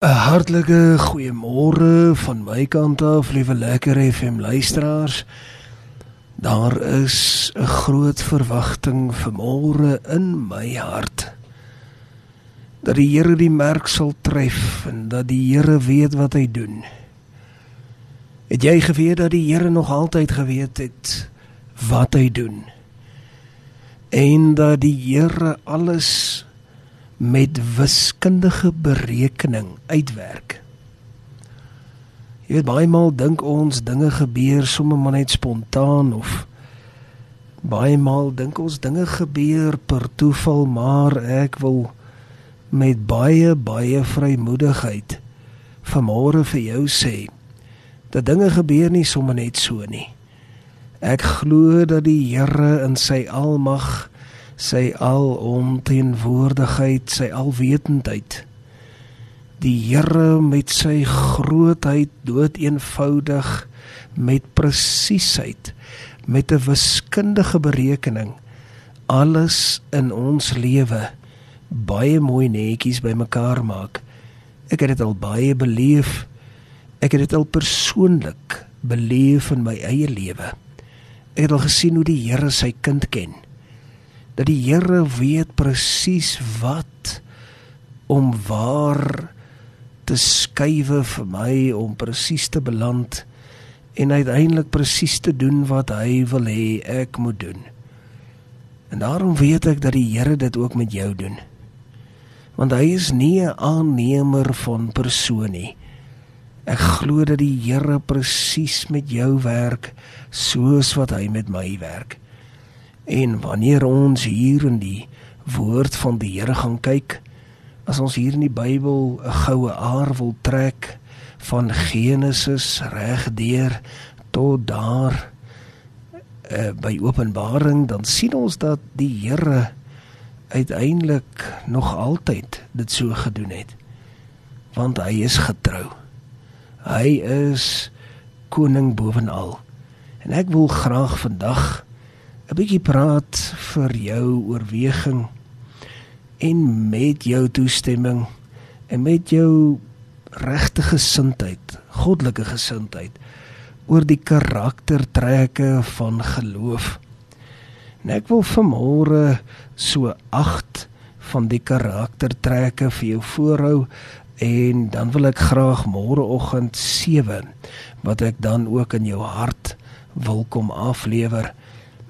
'n Hartlike goeiemôre van my kant af, liewe lekker FM luisteraars. Daar is 'n groot verwagting vir môre in my hart. Dat die Here die merk sal tref en dat die Here weet wat hy doen. Het jy geweet dat die Here nog altyd geweet het wat hy doen? En dat die Here alles met wiskundige berekening uitwerk. Jy weet baie maal dink ons dinge gebeur sommer maar net spontaan of baie maal dink ons dinge gebeur per toeval, maar ek wil met baie baie vrymoedigheid vanmôre vir jou sê dat dinge gebeur nie sommer net so nie. Ek glo dat die Here in sy almag sy alomteenwoordigheid, sy alwetendheid. Die Here met sy grootheid dood eenvoudig met presisheid met 'n wiskundige berekening alles in ons lewe baie mooi netjies bymekaar maak. Ek het dit al baie beleef. Ek het dit al persoonlik beleef in my eie lewe. Ek het al gesien hoe die Here sy kind ken dat die Here weet presies wat om waar te skuwe vir my om presies te beland en uiteindelik presies te doen wat hy wil hê ek moet doen. En daarom weet ek dat die Here dit ook met jou doen. Want hy is nie 'n aannemer van persoon nie. Ek glo dat die Here presies met jou werk soos wat hy met my werk. En wanneer ons hier in die woord van die Here gaan kyk, as ons hier in die Bybel 'n goue aar wil trek van Genesis reg deur tot daar uh, by Openbaring, dan sien ons dat die Here uiteindelik nog altyd dit so gedoen het. Want hy is getrou. Hy is koning bovenal. En ek wil graag vandag 'n bietjie praat vir jou oorweging en met jou toestemming en met jou regte gesindheid, goddelike gesindheid oor die karaktertrekke van geloof. En ek wil vanmôre so 8 van die karaktertrekke vir jou voorhou en dan wil ek graag môreoggend 7 wat ek dan ook in jou hart wil kom aflewer.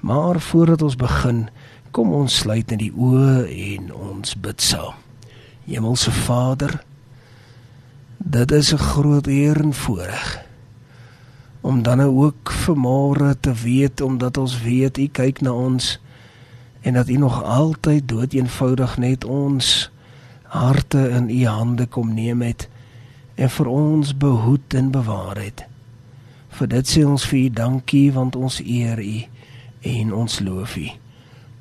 Maar voordat ons begin, kom ons sluit net die oë en ons bid saam. Hemelse Vader, dit is 'n groot eer en voorreg om dan nou ook vanmôre te weet omdat ons weet U kyk na ons en dat U nog altyd dood eenvoudig net ons harte in U hande kom neem het en vir ons behoed en bewaar het. Vir dit sê ons vir U dankie want ons eer U en ons loof U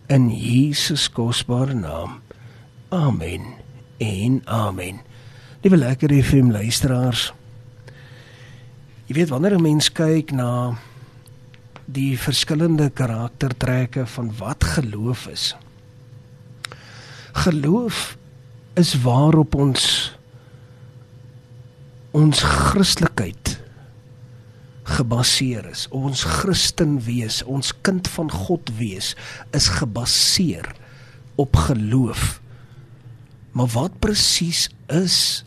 in Jesus kosbare naam. Amen. En amen. Liewe lekker FM luisteraars. Jy weet wanneer 'n mens kyk na die verskillende karaktertrekke van wat geloof is. Geloof is waarop ons ons Christelikheid gebaseer is. Ons Christen wees, ons kind van God wees is gebaseer op geloof. Maar wat presies is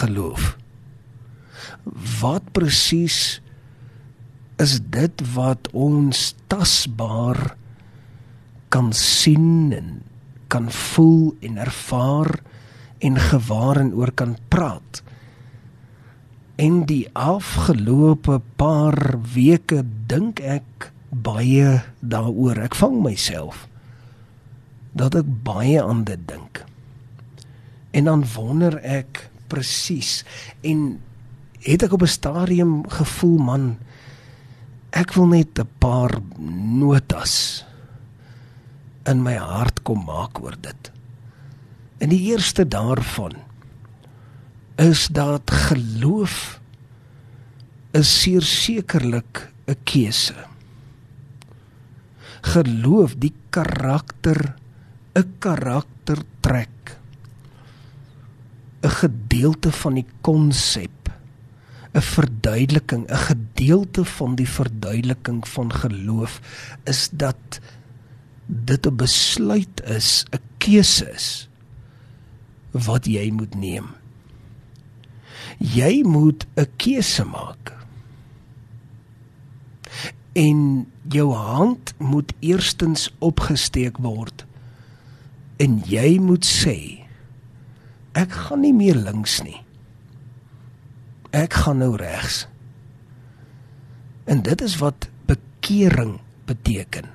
geloof? Wat presies is dit wat ons tasbaar kan sien en kan voel en ervaar en gewaar en oor kan praat? En die afgelope paar weke dink ek baie daaroor. Ek vang myself dat ek baie aan dit dink. En dan wonder ek presies en het ek op 'n stadium gevoel man ek wil net 'n paar notas in my hart kom maak oor dit. En die eerste daarvan is dat geloof is seer sekerlik 'n keuse. Geloof die karakter 'n karaktertrek 'n gedeelte van die konsep, 'n verduideliking, 'n gedeelte van die verduideliking van geloof is dat dit 'n besluit is, 'n keuse is wat jy moet neem. Jy moet 'n keuse maak. En jou hand moet eerstens opgesteek word. En jy moet sê ek gaan nie meer links nie. Ek gaan nou regs. En dit is wat bekering beteken.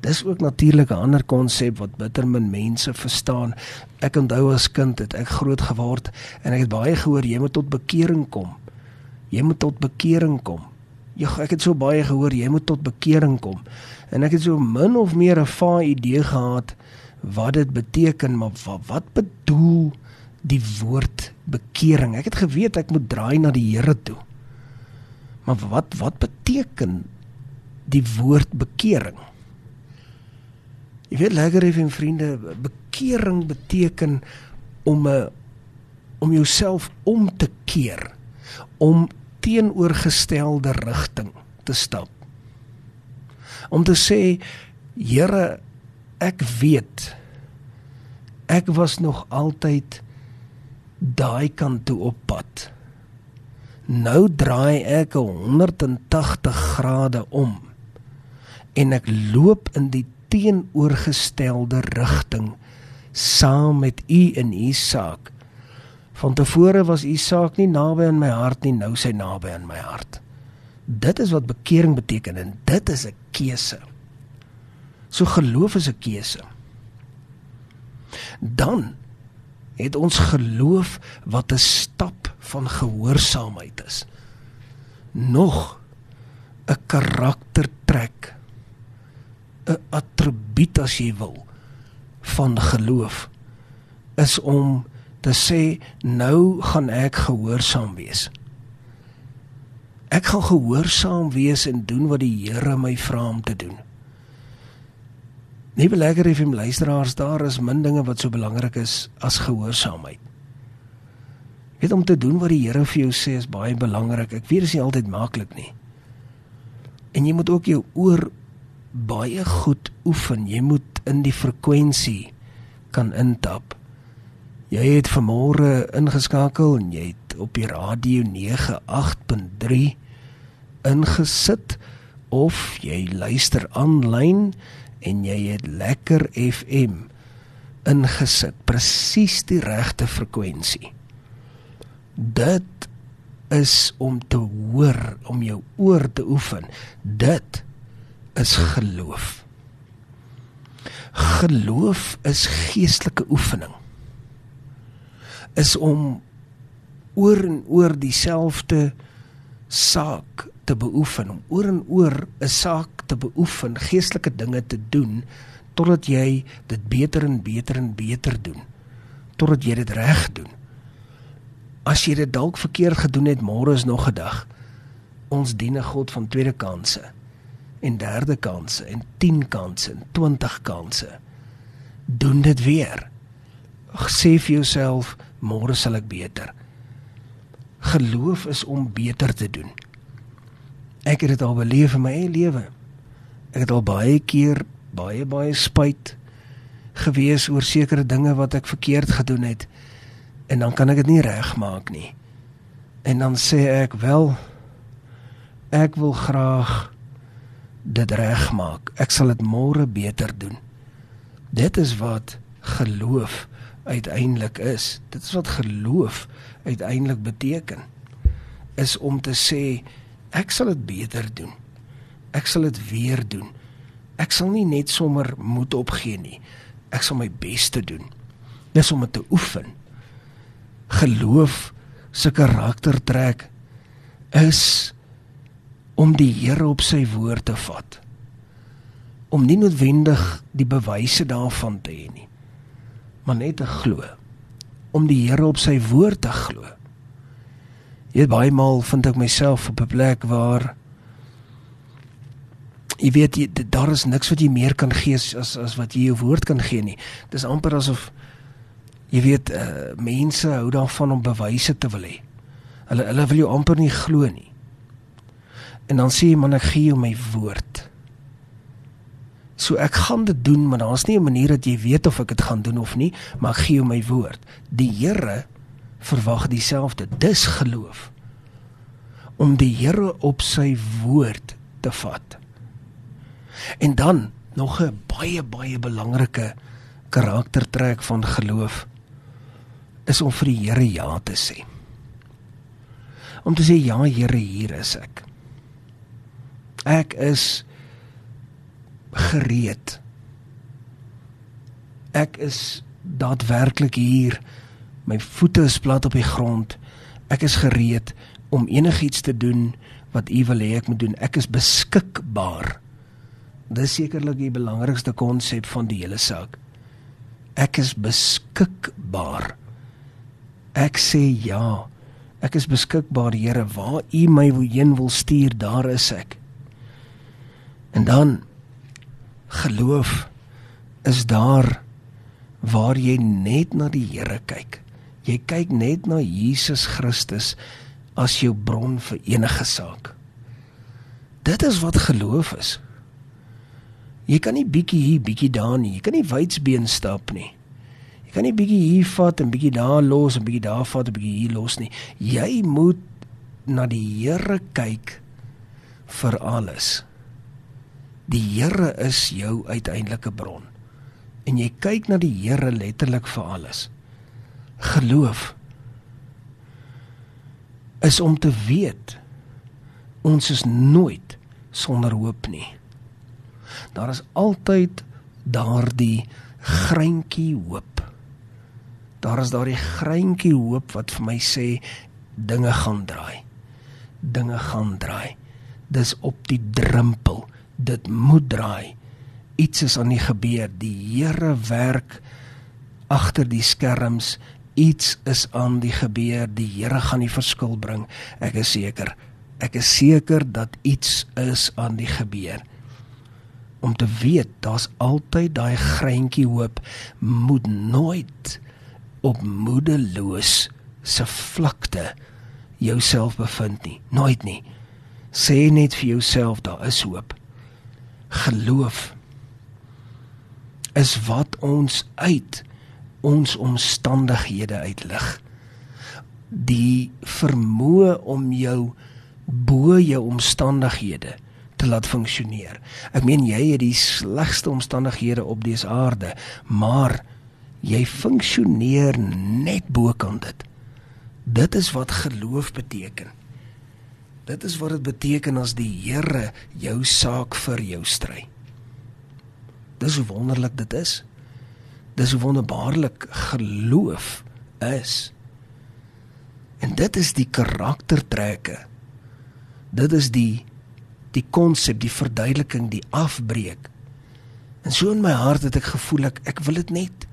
Dis ook natuurlik 'n ander konsep wat bitter min mense verstaan. Ek onthou as kind het ek groot geword en ek het baie gehoor jy moet tot bekering kom. Jy moet tot bekering kom. Ja, ek het so baie gehoor jy moet tot bekering kom. En ek het so min of meer 'n vae idee gehad wat dit beteken, maar wat, wat bedoel die woord bekering? Ek het geweet ek moet draai na die Here toe. Maar wat wat beteken die woord bekering? Jy weet lekker hê en vriende, bekering beteken om 'n om jouself om te keer, om teenoorgestelde rigting te stap. Om te sê, Here, ek weet ek was nog altyd daai kant toe op pad. Nou draai ek 180 grade om en ek loop in die teenoorgestelde rigting saam met u in u saak. Van tevore was u saak nie naby aan my hart nie, nou sy naby aan my hart. Dit is wat bekering beteken en dit is 'n keuse. So geloof is 'n keuse. Dan het ons geloof wat 'n stap van gehoorsaamheid is. Nog 'n karaktertrek 'n attribuut as jy wil van geloof is om te sê nou gaan ek gehoorsaam wees. Ek gaan gehoorsaam wees en doen wat die Here my vra om te doen. Nie belekker if hom luisteraars daar is min dinge wat so belangrik is as gehoorsaamheid. Weet om te doen wat die Here vir jou sê is baie belangrik. Ek weet dit is nie altyd maklik nie. En jy moet ook jou oor baie goed oefen. Jy moet in die frekwensie kan intap. Jy het vanmôre ingeskakel en jy het op die radio 98.3 ingesit of jy luister aanlyn en jy het lekker FM ingesit. Presies die regte frekwensie. Dit is om te hoor, om jou oor te oefen. Dit is geloof. Geloof is geestelike oefening. Is om oor en oor dieselfde saak te beoefen, om oor en oor 'n saak te beoefen, geestelike dinge te doen totdat jy dit beter en beter en beter doen, totdat jy dit reg doen. As jy dit dalk verkeerd gedoen het, môre is nog 'n dag. Ons dien 'n God van tweede kansse en derde kansse en 10 kansse en 20 kansse. Doen dit weer. Sê vir jouself, môre sal ek beter. Geloof is om beter te doen. Ek het dit al beleef in my eie lewe. Ek het al baie keer baie baie spyt gewees oor sekere dinge wat ek verkeerd gedoen het en dan kan ek dit nie regmaak nie. En dan sê ek wel ek wil graag dit regmaak. Ek sal dit môre beter doen. Dit is wat geloof uiteindelik is. Dit is wat geloof uiteindelik beteken. Is om te sê ek sal dit beter doen. Ek sal dit weer doen. Ek sal nie net sommer moed opgee nie. Ek sal my bes te doen. Dis om dit te oefen. Geloof se karaktertrek is om die Here op sy woord te vat. Om nie noodwendig die bewyse daarvan te hê nie, maar net te glo. Om die Here op sy woord te glo. Jy weet baie maal vind ek myself op 'n plek waar jy weet jy, daar is niks wat jy meer kan gee as as wat jy jou woord kan gee nie. Dis amper asof Jy weet, uh, mense hou daarvan om bewyse te wil hê. Hulle hulle wil jou amper nie glo nie. En dan sê jy man ek gee jou my woord. So ek gaan dit doen, maar daar's nie 'n manier dat jy weet of ek dit gaan doen of nie, maar ek gee jou my woord. Die Here verwag dieselfde. Dis geloof. Om die Here op sy woord te vat. En dan nog 'n baie baie belangrike karaktertrek van geloof is om vir die Here ja te sê. Om te sê ja Here, hier is ek. Ek is gereed. Ek is daadwerklik hier. My voete is plat op die grond. Ek is gereed om enigiets te doen wat U wil hê ek moet doen. Ek is beskikbaar. Dis sekerlik die belangrikste konsep van die hele saak. Ek is beskikbaar. Ek sê ja. Ek is beskikbaar, Here, waar U my heen wil stuur, daar is ek. En dan geloof is daar waar jy net na die Here kyk. Jy kyk net na Jesus Christus as jou bron vir enige saak. Dit is wat geloof is. Jy kan nie bietjie hier, bietjie daar nie. Jy kan nie wydsbeen stap nie. Jy kan nie bietjie hier vat en bietjie daar los en bietjie daar vat en bietjie hier los nie. Jy moet na die Here kyk vir alles. Die Here is jou uiteindelike bron. En jy kyk na die Here letterlik vir alles. Geloof is om te weet ons is nooit sonder hoop nie daar is altyd daardie greintjie hoop. Daar is daardie greintjie hoop wat vir my sê dinge gaan draai. Dinge gaan draai. Dis op die drempel. Dit moet draai. Iets is aan die gebeur. Die Here werk agter die skerms. Iets is aan die gebeur. Die Here gaan die verskil bring. Ek is seker. Ek is seker dat iets is aan die gebeur om te weet daar's altyd daai greintjie hoop moet nooit op moedeloos se vlakte jouself bevind nie nooit nie sê net vir jouself daar is hoop geloof is wat ons uit ons omstandighede uitlig die vermoë om jou bo jou omstandighede te laat funksioneer. Ek meen jy het die slegste omstandighede op dese aarde, maar jy funksioneer net bokant dit. Dit is wat geloof beteken. Dit is wat dit beteken as die Here jou saak vir jou stry. Dis hoe wonderlik dit is. Dis hoe wonderbaarlik geloof is. En dit is die karaktertrekke. Dit is die die konsep, die verduideliking, die afbreek. En so in my hart het ek gevoel ek ek wil dit net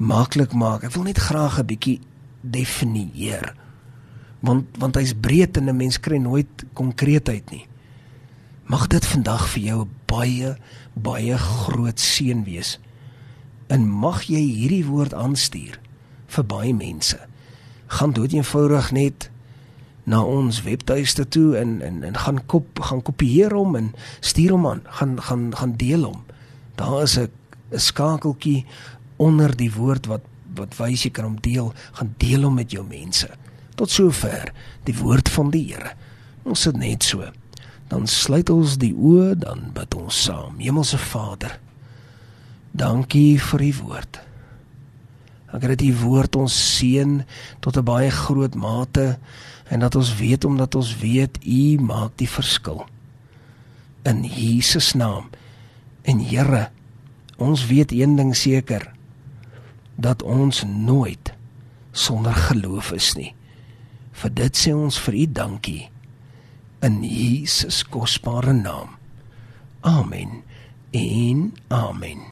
maklik maak. Ek wil net graag 'n bietjie definieer. Want want hy's breed en 'n mens kry nooit konkreetheid nie. Mag dit vandag vir jou 'n baie baie groot seën wees. En mag jy hierdie woord aanstuur vir baie mense. Gaan dood eenvoudig net na ons webtuiste toe en en en gaan kop gaan kopieer hom en stuur hom aan gaan gaan gaan deel hom. Daar is 'n 'n skakeltjie onder die woord wat wat wys jy kan hom deel, gaan deel hom met jou mense. Tot sover die woord van die Here. Ons sit net so. Dan sluit ons die oë, dan bid ons saam. Hemelse Vader, dankie vir u woord. Ek het die woord ons seën tot 'n baie groot mate en dat ons weet omdat ons weet U maak die verskil. In Jesus naam. En Here, ons weet een ding seker dat ons nooit sonder geloof is nie. Vir dit sê ons vir U dankie in Jesus kosbare naam. Amen. En amen.